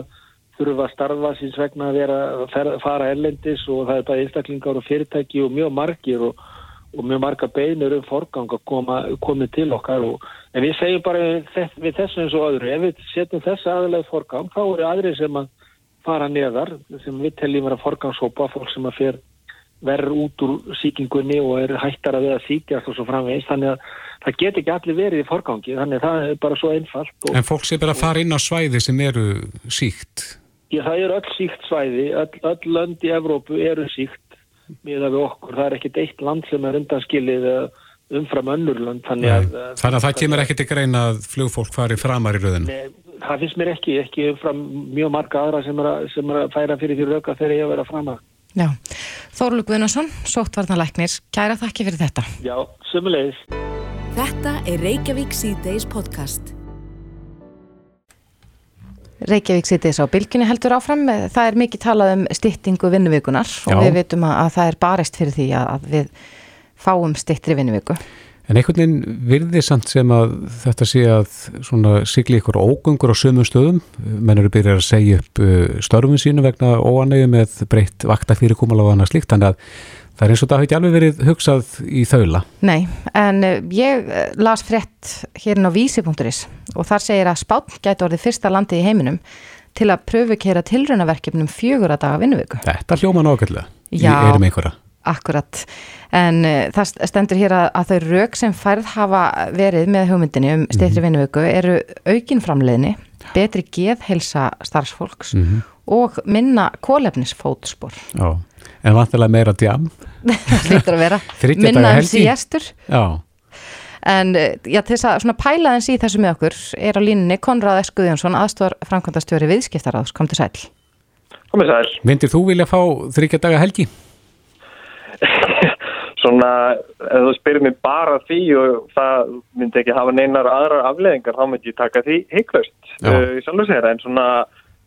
þurfa að starfa síns vegna að vera að fara erlendis og það er bara einstaklingar og fyrirtæki og mjög margir og og mjög marga beinur um forgang að koma, komið til okkar og, en við segjum bara við, við þessu eins og öðru ef við setjum þessu aðlega forgang þá eru aðri sem að fara neðar sem við teljum vera forgangshópa fólk sem að fer verður út úr síkingunni og er hættar að vera síkjast og svo framvegist þannig að það get ekki allir verið í forgangi þannig að það er bara svo einfalt En fólk sem er að fara inn á svæði sem eru síkt? Já það eru öll síkt svæði öll, öll lönd í Evrópu eru síkt miða við okkur. Það er ekkit eitt land sem er undanskilið umfram önnurland. Þannig að, þannig að það kemur ekki til greina að flugfólk fari framar í rauðinu? Það finnst mér ekki, ekki umfram mjög marga aðra sem er að, sem er að færa fyrir því rauka þegar ég að vera framar. Já, Þórlug Guðnarsson, sóttvarnalæknir, kæra þakki fyrir þetta. Já, sömulegis. Þetta er Reykjavík C-Days podcast. Reykjavík sittis á bylginni heldur áfram. Það er mikið talað um styttingu vinnuvíkunar og við veitum að það er barist fyrir því að við fáum stittri vinnuvíku. En einhvern veginn virði samt sem að þetta sé að sigli ykkur ógungur á sömum stöðum, menn eru byrjar að segja upp uh, störfum sínu vegna óanægu með breytt vakta fyrir kúmala og annað slíkt, þannig að það er eins og það hefði ekki alveg verið hugsað í þaula. Nei, en uh, ég uh, las frétt hérna á vísi.is og þar segir að Spán gæti orðið fyrsta landið í heiminum til að pröfu kera tilraunaverkefnum fjögur að daga vinnuviku. Þetta hljóma nákvæmlega, í erum einhverja. Akkurat, en uh, það stendur hér að, að þau rauk sem færð hafa verið með hugmyndinni um steytri vinnuvöku eru aukinframleðni, betri geðhelsa starfsfólks Mhm. og minna kólefnisfótspor, Já, en vantilega meira djam. slítur að vera, minna helgi. síðastur. Já, En uh, já, til þess að svona pæla þess í þessu með okkur er á línunni Konrad S. Guðjónsson, aðstofar framkvæmdastjóri viðskiptaráðs, kom til sæl. Komið sæl. myndir þú vilja fá þryggja daga helgi? Svona, ef þú spyrir mig bara því og það myndi ekki hafa neinar aðrar afleðingar, þá myndi ég taka því hygglust Já. uh, í sjálf og sér. En svona,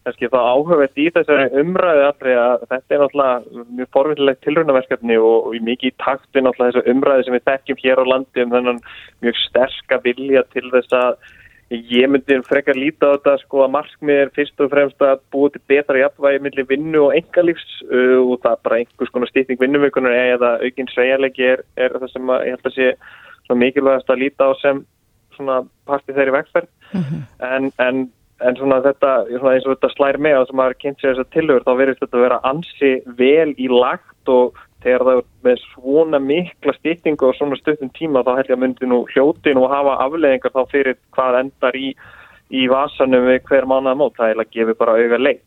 kannski þá áhugavert í þessari umræðu allri að þetta er náttúrulega mjög forvindilegt tilraunaverkefni og, og í mikið í takt við náttúrulega þessu umræðu sem við þekkjum hér á landi um þennan mjög sterska vilja til þess að ég myndi frekar líta á þetta sko að markmið er fyrst og fremst að búa til betra jafnvægi millir vinnu og engalífs uh, og það er bara einhvers konar stýtning vinnuvikunar eða aukinn sveigjarleiki er, er það sem að, ég held að sé mikilvægast að líta á sem partið þeirri vegferð. En, en, en svona þetta svona eins og þetta slær með að sem maður kynnt sér þess að tilhör þá verður þetta að vera ansi vel í lagt og þegar það er með svona mikla stýttingu og svona stuttum tíma þá held ég að myndi nú hljóti nú hafa afleðingar þá fyrir hvað endar í, í vasanum við hver mánuða mót, það er að gefa bara auga leið.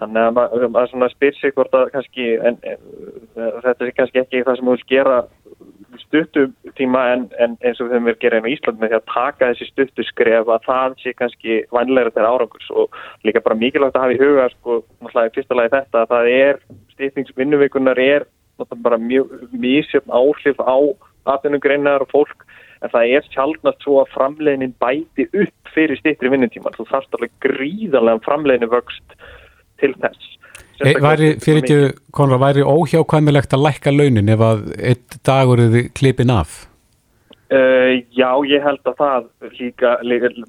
Þannig að maður mað svona spyr sig hvort að kannski, en, en, þetta er kannski ekki það sem við vil gera stuttum tíma en, en eins og við höfum verið að gera einu í Ísland með því að taka þessi stuttu skref að það sé kannski vænleira til árangurs og líka bara mikilvægt að hafa í huga sko, fyrsta lagi þetta að það er stýtningsvinnuvikunar er bara mjög mísjöfn áhrif á atvinnugreinar og fólk en það er sjálfnast svo að framleginin bæti upp fyrir stýttri vinnutíman þú þarfst alveg gríðarlega framleginu vöxt til þess E, væri, fyrir ekki, Konrad, væri óhjákvæmilegt að lækka launin ef að einn dagur er klipin af? Uh, já, ég held að það líka,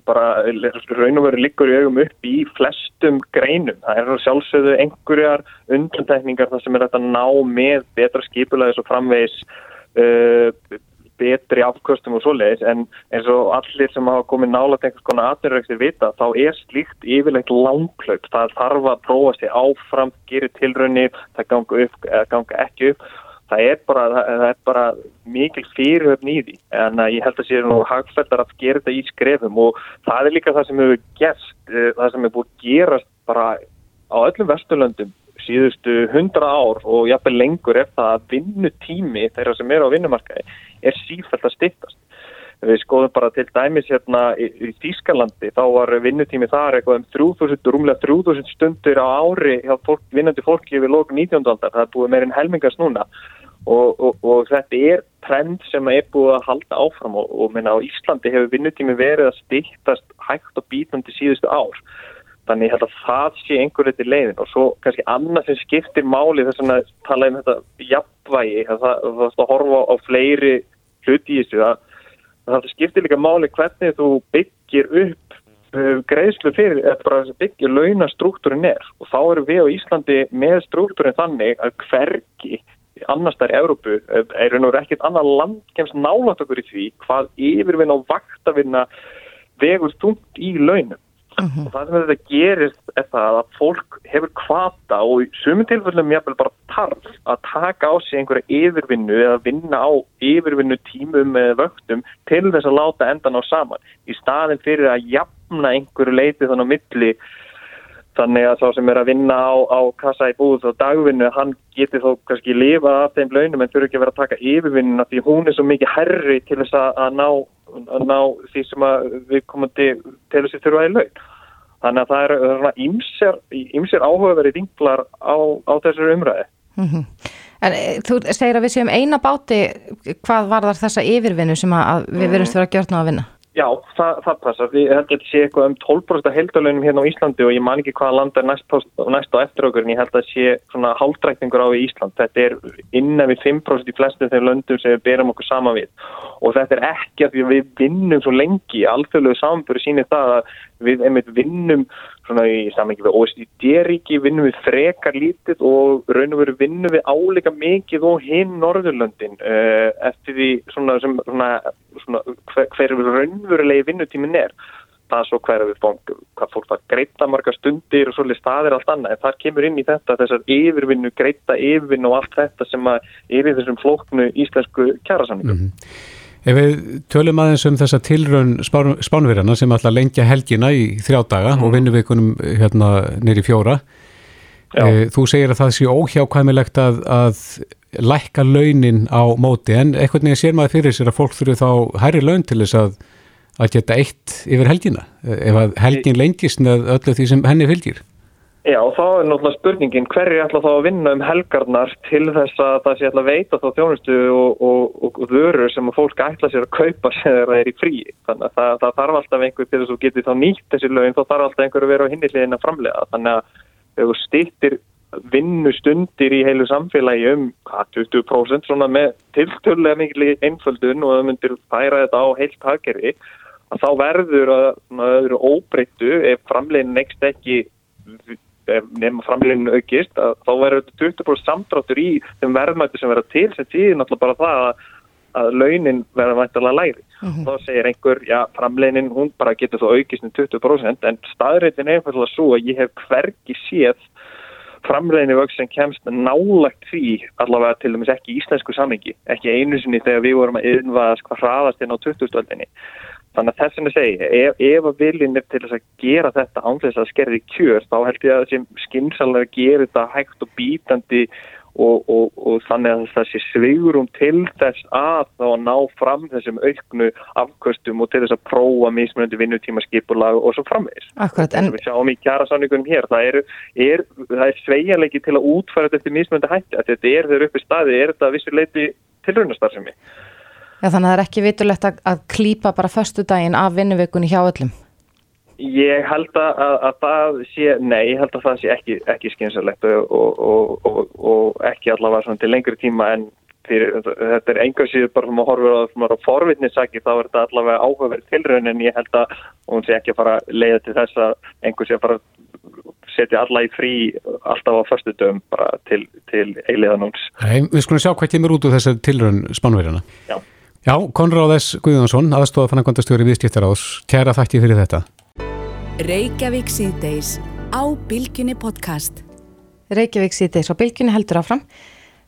bara raun og veru liggur í augum upp í flestum greinum. Það er sjálfsögðu einhverjar undantekningar þar sem er þetta ná með betra skipulegis og framvegis uh, betri afkvöstum og svoleiðis en eins og allir sem hafa komið nálat einhvers konar atvinnurrekstir vita þá er slíkt yfirleitt langklaup. Það þarf að prófa sig áfram, gera tilraunir, það ganga upp ganga ekki upp það er bara, það er bara mikil fyrirhöfn í því en ég held að sé nú hagfættar að gera þetta í skrefum og það er líka það sem hefur gerst, það sem hefur búið gerast bara á öllum vesturlöndum síðustu hundra ár og jafnveg lengur er það að vinnutími þeirra sem eru á vinnumarkaði er sífælt að stittast. Við skoðum bara til dæmis hérna í, Þýskalandi, þá var vinnutími þar eitthvað um 3000, rúmlega 3000 stundur á ári hjá fólk, vinnandi fólki yfir lókun 19. aldar, það er búið meirinn helmingast núna og, og, og þetta er trend sem er búið að halda áfram og, og minna á Íslandi hefur vinnutími verið að stittast hægt og bítandi síðustu ár. Þannig að það sé einhverju til leiðin og svo kannski annað sem skiptir máli þess að tala um þetta jafnvægi, það, það, það horfa á fleiri hluti í þessu að það skiptir líka máli hvernig þú byggir upp uh, greiðslu fyrir, bara byggir launastruktúrin er og þá eru við á Íslandi með struktúrin þannig að hvergi annars þar í Európu er nú ekkert annað land kemst nálat okkur í því hvað yfirvinna og vaktavinna vegur þungt í launum. Og það sem þetta gerist er það að fólk hefur kvata og í sumum tilfellum jáfnvel bara tarf að taka á sig einhverja yfirvinnu eða vinna á yfirvinnu tímum eða vöktum til þess að láta endan á saman. Í staðin fyrir að jafna einhverju leiti þannig á milli þannig að sá sem er að vinna á, á kassa í búð og dagvinnu hann getur þó kannski lifað af þeim launum en þurfi ekki að vera að taka yfirvinnuna því hún er svo mikið herri til þess að, að, ná, að ná því sem við komandi til þess að þurfa í laun. Þannig að það eru svona ýmsir, ýmsir áhugaverið vinklar á, á þessari umræði. Mm -hmm. En e, þú segir að við séum eina báti hvað var þar þessa yfirvinnu sem að við verðumst vera að gjörna á að vinna? Já, það, það passar. Ég held að þetta sé eitthvað um 12% heldalönum hérna á Íslandi og ég man ekki hvaða land er næst, á eftir okkur en ég held að þetta sé svona haldrækningur á í Ísland. Þetta er innan við 5% í flestum þegar löndum sem við berum okkur sama við og þetta er ekki að við vinnum svo lengi, alþjóðlegu samanböru sínir það að við einmitt vinnum svona í samengi við OECD-ríki, vinnum við frekar lítið og raun og veru vinnum við áleika mikið og hinn Norðurlöndin uh, eftir því svona, sem, svona, svona hver, hver raunverulegi vinnutímin er. Það svo hver að við fóum hvað fólk var greita marga stundir og svolítið staðir allt annað. En það kemur inn í þetta þessar yfirvinnu, greita yfirvinnu og allt þetta sem er í þessum flóknu íslensku kjærasamningum. Mm -hmm. Ef við tölum aðeins um þessa tilraun spánverjana sem ætla að lengja helgina í þrjá daga mm. og vinnuvikunum hérna nýri fjóra. E, þú segir að það sé óhjákvæmilegt að, að lækka launin á móti en eitthvað nýja sér maður fyrir sér að fólk þurfu þá hærri laun til þess að, að geta eitt yfir helgina ef að helgin lengist með öllu því sem henni fylgir Já, þá er náttúrulega spurningin hverju ætla þá að vinna um helgarnar til þess að það sé ætla að veita þá þjónustu og, og, og, vörur sem að fólk ætla sér að kaupa sem það er í frí. Þannig að það, það þarf alltaf einhver til þess að geti þá nýtt þessi lögin, þá þarf alltaf einhver að vera á hinniliðin að framlega. Þannig að þú stýttir vinnustundir í heilu samfélagi um hvað, 20% svona með tiltölulega mikil einföldun og það myndir færa þetta á heilt hagkerfi að þá verður að, að óbreyttu ef framlegin next ekki nefnum framleginu aukist að þá verður þetta 20% samtráttur í þeim verðmættu sem verður til sem tíðir náttúrulega bara það að, að launin verður mættilega læri. Uh mhm. -huh. Þá segir einhver, já, framleginin hún bara getur þó aukist um 20% en staðrættin er einfallega svo að ég hef hverki séð framleginu sem kemst nálagt því allavega til dæmis ekki íslensku samengi, ekki einu sinni þegar við vorum að yfirvaðast hvað hraðast inn á 2000-öldinni. Þannig að þess að segja, ef, ef að viljinn er til þess að gera þetta ánþess að skerði kjör, þá held ég að skynnsalega að gera þetta hægt og bítandi og, og, og þannig að sé sveigurum til þess að þá að ná fram þessum auknu afkvöstum og til þess að prófa mismunandi vinnutíma skipulag og svo framvegs. Akkurat. En við sjáum í kjara sanningunum hér, það er, er, er sveigalegi til að útfæra þetta eftir mismunandi hætti, að þetta er þegar uppi staði, er þetta vissuleiti tilrunastarfsemi. Já, þannig að það er ekki vitulegt að, að klýpa bara förstu daginn af vinnuvikunni hjá öllum? Ég held að, að, að það sé, nei, ég held að það sé ekki, ekki skynsalegt og, og, og, og ekki allavega til lengri tíma en fyrir, þetta er enga síður bara sem að horfa á, á forvitnissaki þá er þetta allavega áhugaverð tilraun en ég held að hún sé ekki að fara að leiða til þess að einhver sé að fara setja alla í frí alltaf á förstu dögum bara til, til eiliðanóns. Nei, við skulum sjá hvað kemur út úr þessar tilraun spannverjana. Já. Já, Konráð S. Guðjónsson, aðstofa fannangvandastjóri viðskiptaráðs, kæra þakki fyrir þetta. Reykjavík síðdeis á Bilginni podcast. Reykjavík síðdeis á Bilginni heldur áfram.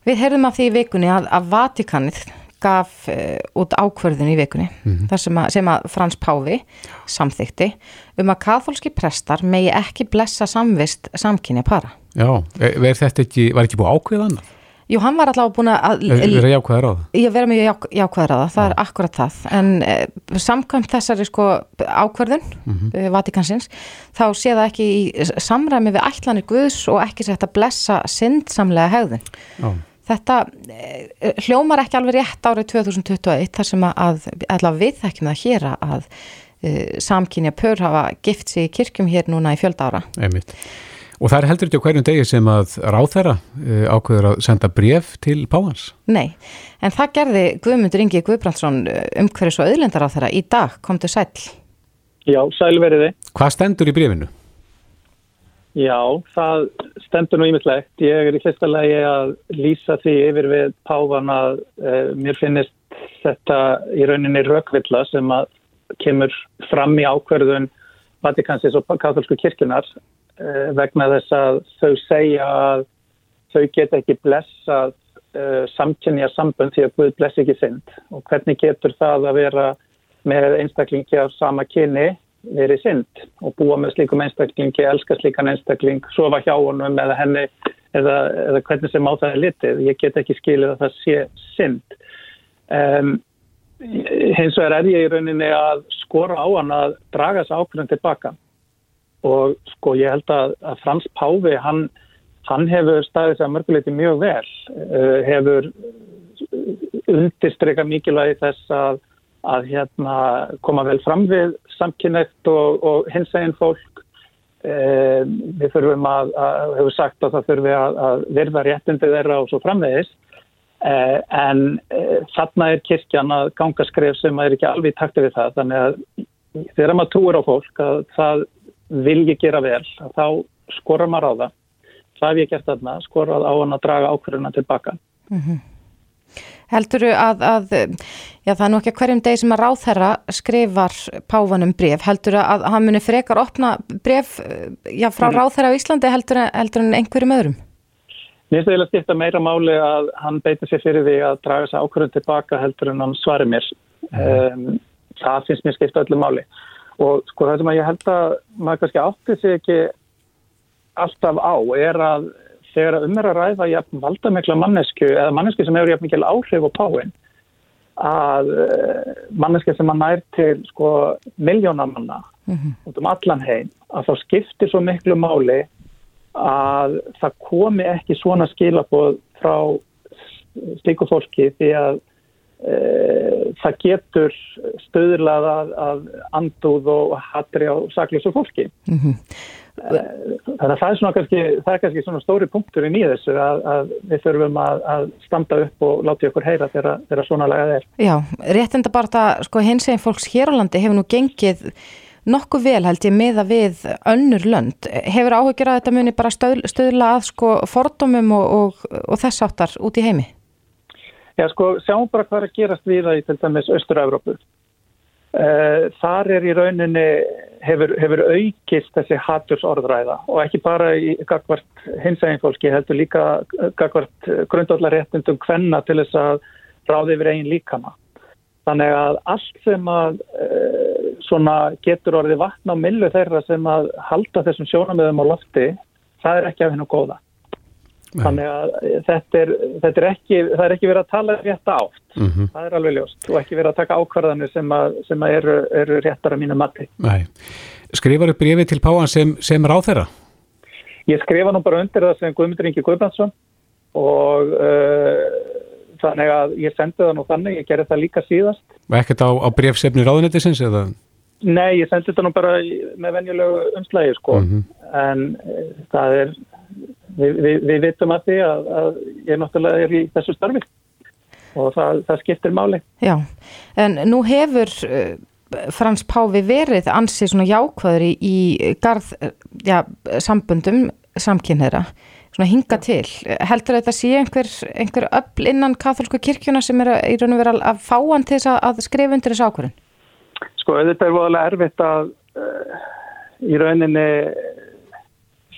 Við heyrðum af því í vikunni að, að Vatikanið gaf uh, út ákverðin í vikunni mm -hmm. þar sem að, sem að Frans Páfi samþykti um að katholski prestar megi ekki blessa samvist samkynja para. Já, er þetta ekki, var ekki búið ákveð annað? Jú, hann var allavega búin að... Verða jákvæðar á það? Ég verða mjög já, jákvæðar á það, það ja. er akkurat það. En eh, samkvæmt þessari sko ákverðun, mm -hmm. Eh, Vatikansins, þá sé það ekki í samræmi við ætlanir Guðs og ekki sett að blessa syndsamlega hegðun. Já. Þetta eh, hljómar ekki alveg rétt árið 2021 þar sem að allavega við þekkjum það hér að eh, samkynja pör hafa gift sig í kirkjum hér núna í fjölda ára. Einmitt. Og það er heldur ekki á hverjum degi sem að ráþæra uh, ákveður að senda bref til Páhans? Nei, en það gerði Guðmundur Ingi Guðbrandsson eh, umhverjus og auðlendar á þeirra í dag, kom til sæl. Já, sælveriði. Hvað stendur í brefinu? Já, það stendur nú ímislegt. Ég er í hlista lagi að lýsa því yfir við Páhan að uh, mér finnist þetta í rauninni rökvilla sem að kemur fram í ákverðun Vatikansins og katholsku kirkunar Eh, vegna þess að þau segja að þau get ekki blessað uh, samkynja sambund því að Guð bless ekki synd og hvernig getur það að vera með einstaklingi af sama kynni verið synd og búa með slíkum einstaklingi, elska slíkan einstakling, sofa hjá honum eða henni eða, eða hvernig sem á það er litið. Ég get ekki skilið að það sé synd. Um, hins vegar er ég í rauninni að skora á hann að draga þessu ákveðin tilbaka og sko ég held að, að Frans Páfi hann, hann hefur staðið þess að mörguleiti mjög vel uh, hefur undirstreika mikilvægi þess að að hérna, koma vel fram við samkynnegt og, og hins eginn fólk. Eh, við þurfum að, að hefur sagt að það þurfum að, verða réttindi þeirra og svo framvegis. Eh, en eh, þarna er kirkjan að ganga skref sem er ekki alveg takti við það. Þannig að þegar maður trúir á fólk að það vilji gera vel, þá skorra maður á það. Það hef ég gert þarna, skorrað á hann að draga ákverðuna tilbaka. Mm -hmm. Heldur þú að, að, já það er nú ekki hverjum deg sem að ráðherra skrifar páfanum bref, heldur þú að hann muni frekar opna bref já, frá mm. ráðherra á Íslandi heldur, heldur en einhverjum öðrum? Mér finnst það eiginlega skipta meira máli að hann beiti sér fyrir því að draga sér ákvörðun tilbaka heldur en hann svari mér. Mm. Um, það finnst mér skipta öllu máli. Og sko það sem að ég held að maður kannski átti sig ekki alltaf á er að þegar um er að ræða jafn valdamikla mannesku eða mannesku sem hefur jafn mikil áhrif og páinn að eh, manneski sem að nær til sko miljónamanna mm -hmm. út um allan heim að þá skiptir svo miklu máli að það komi ekki svona skilaboð frá stíku fólki því að það getur stöðurlað að, að andúð og hatri á sakljósu fólki. Mm -hmm. Þannig að það er svona kannski, það er kannski svona stóri punkturinn í þessu að, að við þurfum að, að standa upp og láta ykkur heyra þegar, svona lagað er. Já, réttinda bara það, sko hins eginn fólks hér á landi hefur nú gengið nokkuð vel held ég meða við önnur lönd. Hefur áhugjur að þetta muni bara stöð, stöðla að sko fordómum og, og, og þess áttar út í heimi? Já, sko sjáum bara hvað er að gerast við það í til dæmis Östur-Európu. Uh, þar er í rauninni hefur, hefur aukist þessi hattursorðræða og ekki bara í gagvart hinsægin fólki heldur líka gagvart grundallaréttundum hvenna til þess að ráði yfir einn líkama. Þannig að allt sem að uh, getur orðið vatna á millu þeirra sem að halda þessum sjónamöðum á lofti, það er ekki af hennu góða. Nei. Þannig að þetta er, þetta er ekki, það er ekki verið að tala rétt átt, mm -hmm. það er alveg ljóst og ekki verið að taka ákvarðanir sem, að, sem að eru, eru réttar að mínu mati. Nei. Skrifar upp brefi til Páan sem, sem ráð þeirra? Ég skrifa nú bara undir það sem Guðmundur Ingi Guðbrandsson og uh, þannig að ég sendi það nú þannig, ég gerði það líka síðast. Og ekkert á, á brefsefni ráðunættisins eða? Nei, ég sendi það nú bara með venjulegu umslægi sko, mm -hmm. en uh, það er við, við, við vitum að því að, að ég náttúrulega er í þessu starfi og það, það skiptir máli. Já, en nú hefur uh, Frans Páfi verið ansið svona jákvæður í, í garð, já, sambundum samkynneira, svona hinga til. Heldur þetta sé einhver, einhver öll innan katholsku kirkjuna sem er í raun og vera að fá hann til þess að skrifa undir þessu ákvörðun? Sko, þetta er voðalega erfitt að uh, í rauninni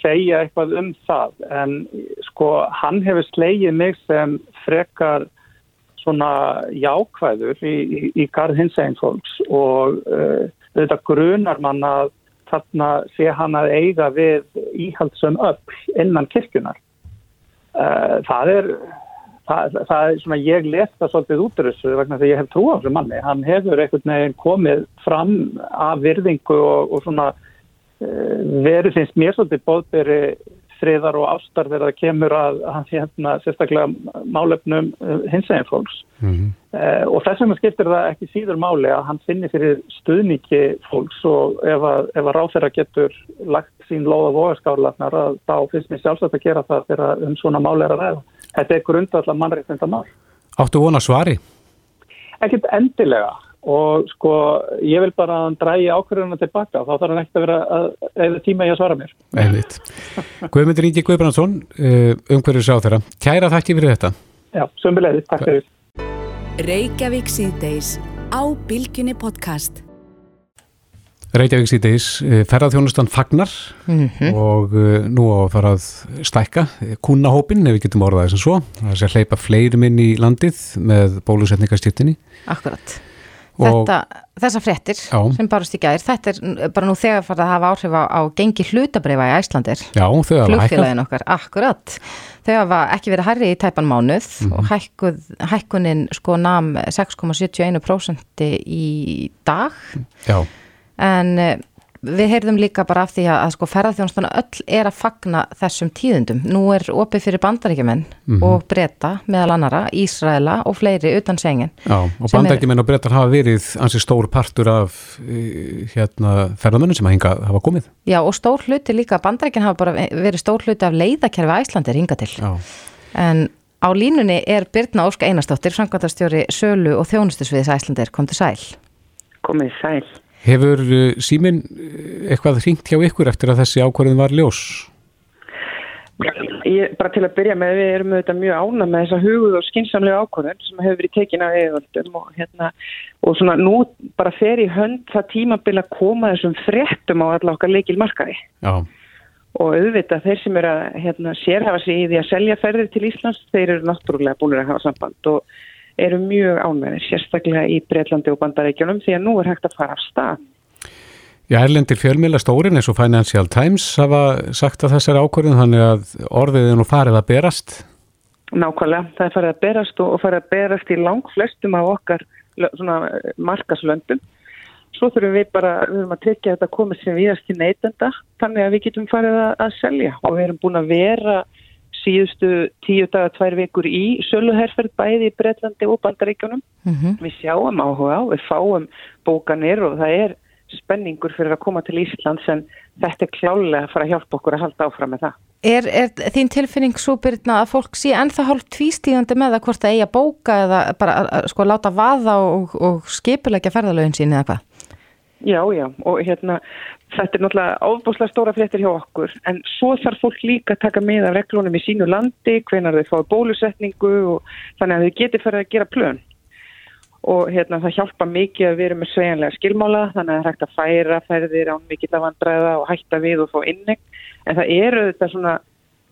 segja eitthvað um það en sko hann hefur slegið mig sem frekar svona jákvæður í, í, í garð hins einn fólks og uh, þetta grunar mann að þarna sé hann að eiga við íhaldsum upp innan kirkunar. Uh, það er það, það er svona ég leta svolítið út af þessu vegna þegar ég hef trú á þessu manni. Hann hefur einhvern veginn komið fram af virðingu og, og svona Eh, verið finnst mér svolítið bóðberi friðar og ástar þegar það kemur að hann hérna sérstaklega málefnum eh, hins eginn fólks mm -hmm. uh, og þess vegna skiptir það ekki síður máli að hann finni fyrir stuðniki fólks og ef að, ef að ráþeira getur lagt sín loða vogaskárlafnar þá finnst mér sjálfsagt að gera það þegar um svona máli er að ræða. Þetta er grundallar mannreitnda mál. Áttu vona svari? Ekkert endilega og sko ég vil bara að hann drægi ákverðuna tilbaka og þá þarf hann ekkert að vera að eða tíma ég að svara mér. Einmitt. Guðmundur Ingi Guðbrandsson eh, umhverjus á þeirra, kæra þakki fyrir þetta. Já, sömbilegði, takk fyrir. Reykjavík síðdeis á Bilginni podcast. Reykjavík síðdeis eh, ferðarþjónustan fagnar mm -hmm. og uh, nú á að fara að stækka kúnahópin ef við getum orðað þess að svo. Það sé að hleypa fleirum inn í landið með bólusetningarstyrtinni Akkurat Þetta, þessa frettir sem barust í gæðir, þetta er bara nú þegar farið að hafa áhrif á, á gengi hlutabriða í Æslandir. Hækkað. okkar, akkurat. Þau hafa ekki verið herri í tæpan mánuð mm -hmm. og hækkuð, hækkunin sko nam 6,71% í dag. Já. En eh, við heyrðum líka bara af því að, að sko ferðarþjónustana öll er að fagna þessum tíðundum. Nú er opið fyrir bandaríkjumenn Mhm. og breyta meðal annara, Ísraela og fleiri utan sengin. Já, og Sem bandækjumenn og brettar hafa verið ansi stór partur af eh, hérna ferðamönnum sem að hinga hafa komið. Já, og stór hluti líka, bandaríkinn hafa bara verið stór hluti af leiðakerfi Æslandir hinga til. Já. En á línunni er Birna Ósk Einarsdóttir, framkvæmtastjóri Sölu og þjónustusviðis Æslandir, kom til sæl. Komið sæl. Hefur uh, síminn uh, eitthvað hringt hjá ykkur eftir að þessi ákvörðin var ljós? Ég, bara til að byrja með, við erum auðvitað mjög ána með þessa huguð og skinsamlega ákvörðun sem hefur verið tekin af eðvöldum og hérna, og svona nú bara fer í hönd það tímabil að koma þessum fréttum á alla okkar leikil markaði. Já. Og auðvitað þeir sem eru að hérna, sérhafa sig í því að selja ferðir til Íslands, þeir eru náttúrulega búin að hafa samband og eru mjög ánæðir, sérstaklega í Breitlandi og Bandarækjunum því að nú er hægt að fara af stað. Já, erlendir fjölmjöla stórin eins og Financial Times hafa sagt að þessari ákvörðin þannig að orðið er nú farið að berast. Nákvæmlega, það er farið að berast og, farið að berast í lang flestum af okkar eh, markaslöndum. Svo þurfum við bara, við erum að tryggja að þetta komið sem viðast til neytenda, þannig að við getum farið að, að selja og við erum búin að vera síðustu tíu daga, tvær vikur í söluherferð bæði í Bretlandi og Bandaríkjunum. Mm Við sjáum áhuga við fáum bókanir og það er spenningur fyrir að koma til Íslands en þetta er klálega að fara að hjálpa okkur að halda áfram með það. Er, er þín tilfinning svo byrna að fólk sé ennþá hálf tvístíðandi með að hvort það eigi að bóka eða bara að, að, sko láta vaða og, og skipulegja ferðalögin sín eða hvað? Já, já, og hérna, þetta er náttúrulega ábúslega stóra fréttir hjá okkur, en svo þarf fólk líka að taka með af reglunum í sínu landi, hvenar þau fái bólusetningu og þannig að þau geti fyrir að gera plön. Og hérna, það hjálpa mikið að erum með svejanlega skilmála, þannig að það er hægt að færa ferðir án mikill af vandræða og hætta við og fá innegn, en það eru þetta svona,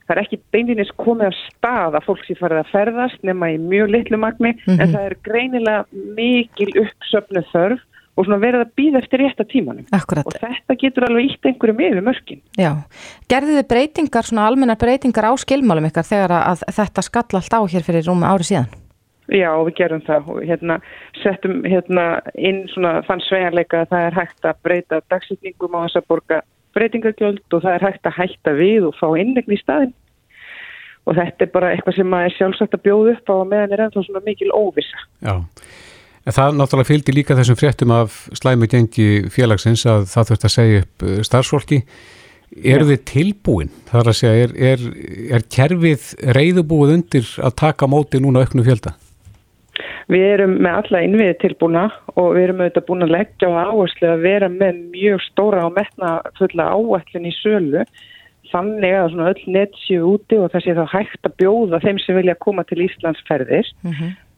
það er ekki beinlinis komið af stað að fólk sé farið að ferðast nema í mjög litlu magni, Mhm. en það er greinilega mikil uppsöfnu þörf og svona verið að býða eftir rétta tímanum. Akkurat. Og þetta getur alveg ítt einhverju með við mörkin. Já. Gerðu þið breytingar, svona almennar breytingar á skilmálum ykkar þegar að, að þetta skall allt á hér fyrir rúmi ári síðan? Já, við gerum það og hérna settum hérna inn svona þann svejanleika að það er hægt að breyta dagsetningum á þess að borga breytingagjöld og það er hægt að hætta við og fá innegn í staðin. Og þetta er bara eitthvað sem er sjálfsagt að bjóða upp á og meðan er ennþá svona mikil óvissa. Já. En það náttúrulega fylgdi líka þessum fréttum af slæmu gengi félagsins að það þurft að segja upp uh, starfsfólki. Eru þið tilbúin? Það er að segja, er, er, er kerfið reyðubúið undir að taka móti núna auknu fjölda? Við erum með alla innviði tilbúna og við erum auðvitað búin að leggja á áherslu að vera með mjög stóra og metna fulla áætlun í sölu þannig að svona öll net séu úti og það sé þá hægt að bjóða þeim sem vilja koma til Íslands ferðir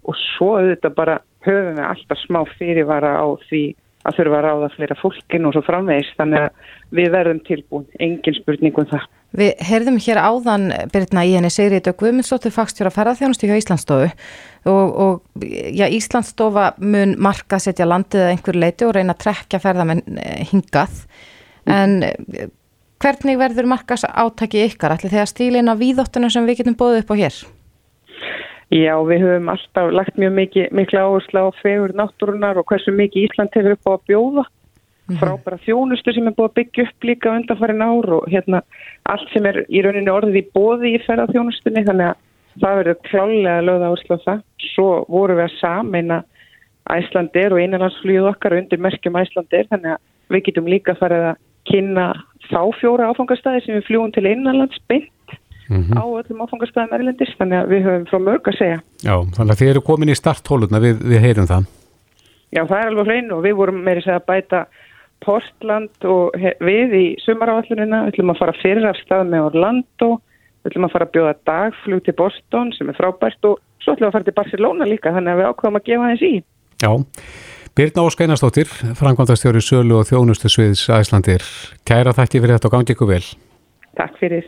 og svo auðvitað bara höfum við alltaf smá fyrirvara á því að þurfa að ráða fleira fólkin og svo framvegis. Þannig að við verðum tilbúin, engin spurning um það. Við heyrðum hér áðan, Birna, í henni Sigriði Guðmundsdóttir fagstjóra ferðarþjónustu hjá Íslandsstofu. Og, og já, Íslandsstofa mun marka setja landið að einhver leiti og reyna að trekja ferðamenn eh, hingað. En eh, hvernig verður markas átaki ykkar allir þegar stílina víðóttuna sem við getum bóðið upp á hér? Já, við höfum alltaf lagt mjög mikið, mikla áherslu á fegur náttúrunar og hversu mikið Ísland hefur upp á að bjóða. Frábæra þjónustu sem er búið að byggja upp líka undanfærin ár og hérna allt sem er í rauninni orðið í bóði í ferðarþjónustunni þannig að það verður klálega lögða áherslu á það. Svo vorum við að sameina Æslandir og innanlandsflýð okkar undir merkjum Æslandir þannig að við getum líka farið að kynna þá fjóra áfangastæði sem við fljúum til innanlands beint Mhm. á öllum áfangastæðum erlendis þannig að við höfum frá mörg að segja. Já, þannig að þið eru komin í starthóluna, við, við heyrum það. Já, það er alveg hrein og við vorum meiri segja að bæta Portland og við í sumaráallunina, við ætlum að fara fyrir af stað með Orlando, við ætlum að fara að bjóða dagflug til Boston sem er frábært og svo ætlum við að fara til Barcelona líka þannig að við ákvæðum að gefa þess í. Já, Birna Ósk Einarsdóttir, framkvæmdastjóri Sölu og þjónustu sviðs Æslandir. Kæra þætti fyrir þetta og gangi ykkur vel. Takk fyrir.